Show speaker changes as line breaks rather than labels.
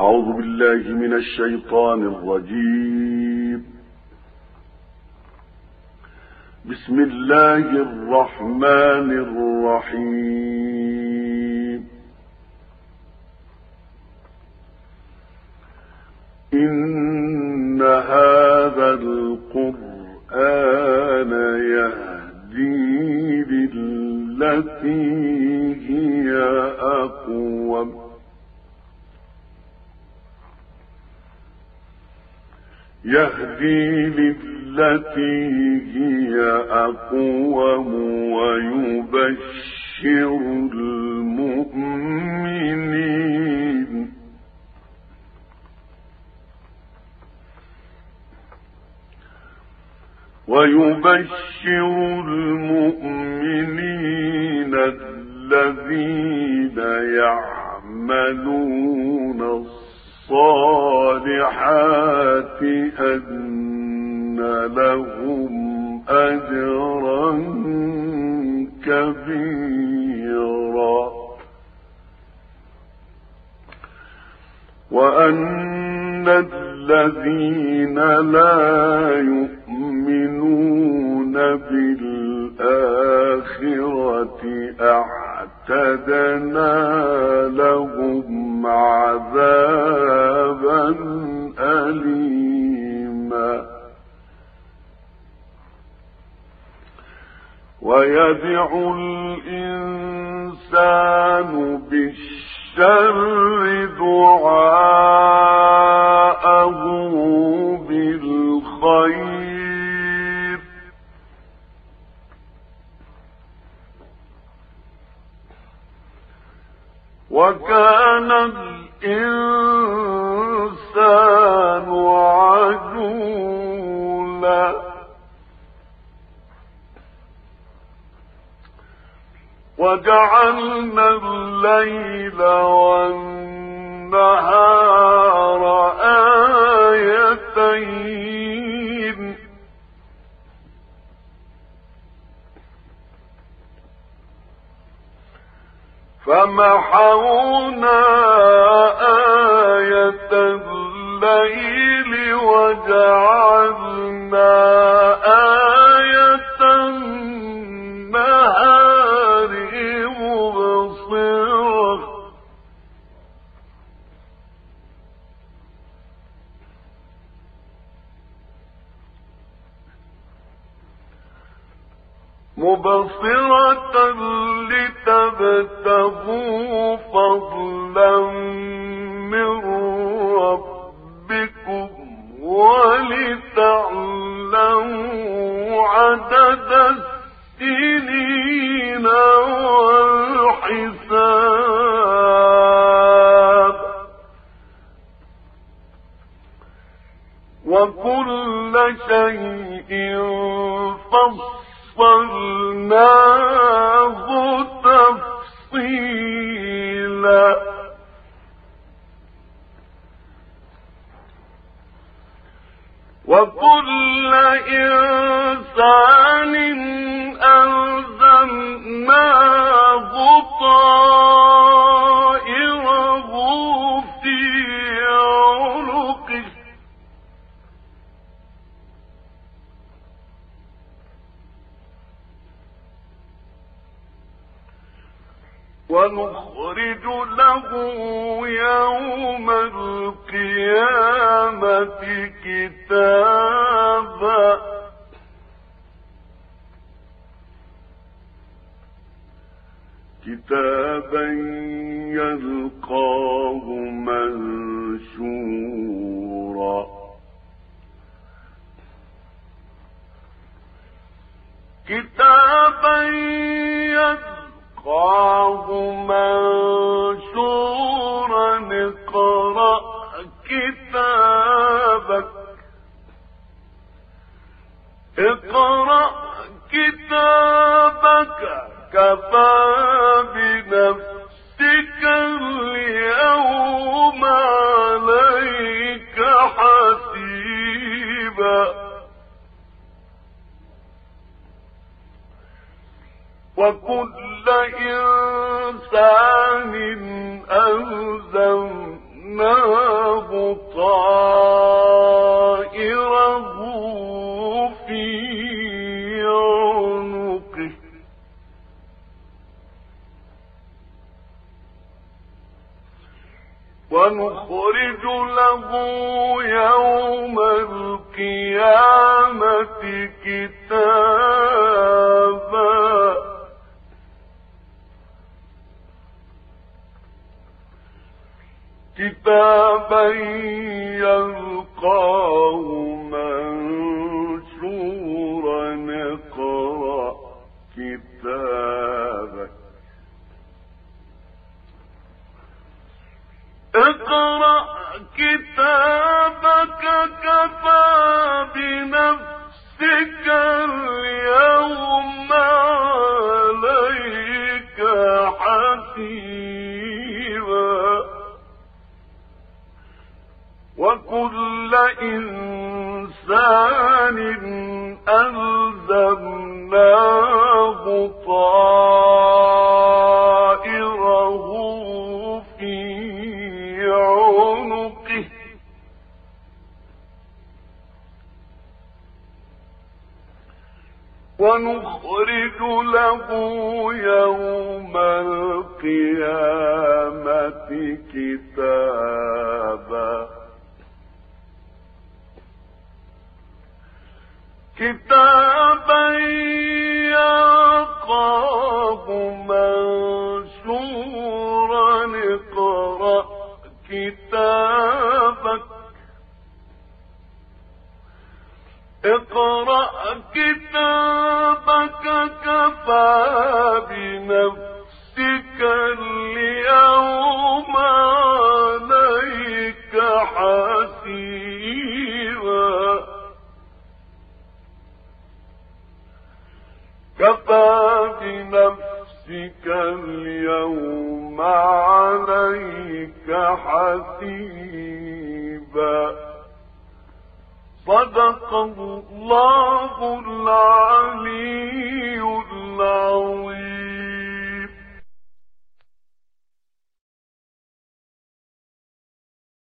أعوذ بالله من الشيطان الرجيم. بسم الله الرحمن الرحيم. إن هذا القرآن يهدي للتي هي أقوم يهدي للتي هي أقوم ويبشر المؤمنين. ويبشر المؤمنين الذين يعملون الصالحات الصالحات أن لهم أجرا كبيرا. وأن الذين لا يؤمنون بالآخرة أعتدنا لهم عذابا أليما. ويدعو الإنسان بالشر دعاءه وكان الإنسان عجولا. وجعلنا الليل والنهار فمحونا آية الليل وجعلنا مبصرة لتبتغوا فضلا من ربكم ولتعلموا عدد السنين والحساب. وكل شيء فصل فصلناه تفصيلا وكل إنسان ونخرج له يوم القيامة كتابا. كتابا يلقاه منشورا. كتابا يلقاه منشورا ألزمناه طائره في عنقه. ونخرج له يوم القيامة كتاب كتابا يلقاه منشورا اقرأ كتابك. اقرأ كتابك كفى بنفسك اليوم عليك حسيبا ألزمناه طائره عنقه. ونخرج له يوم القيامة كتابا. اقرأ كتابك اقرأ كتابك كفى بنفسك صدق الله العليم.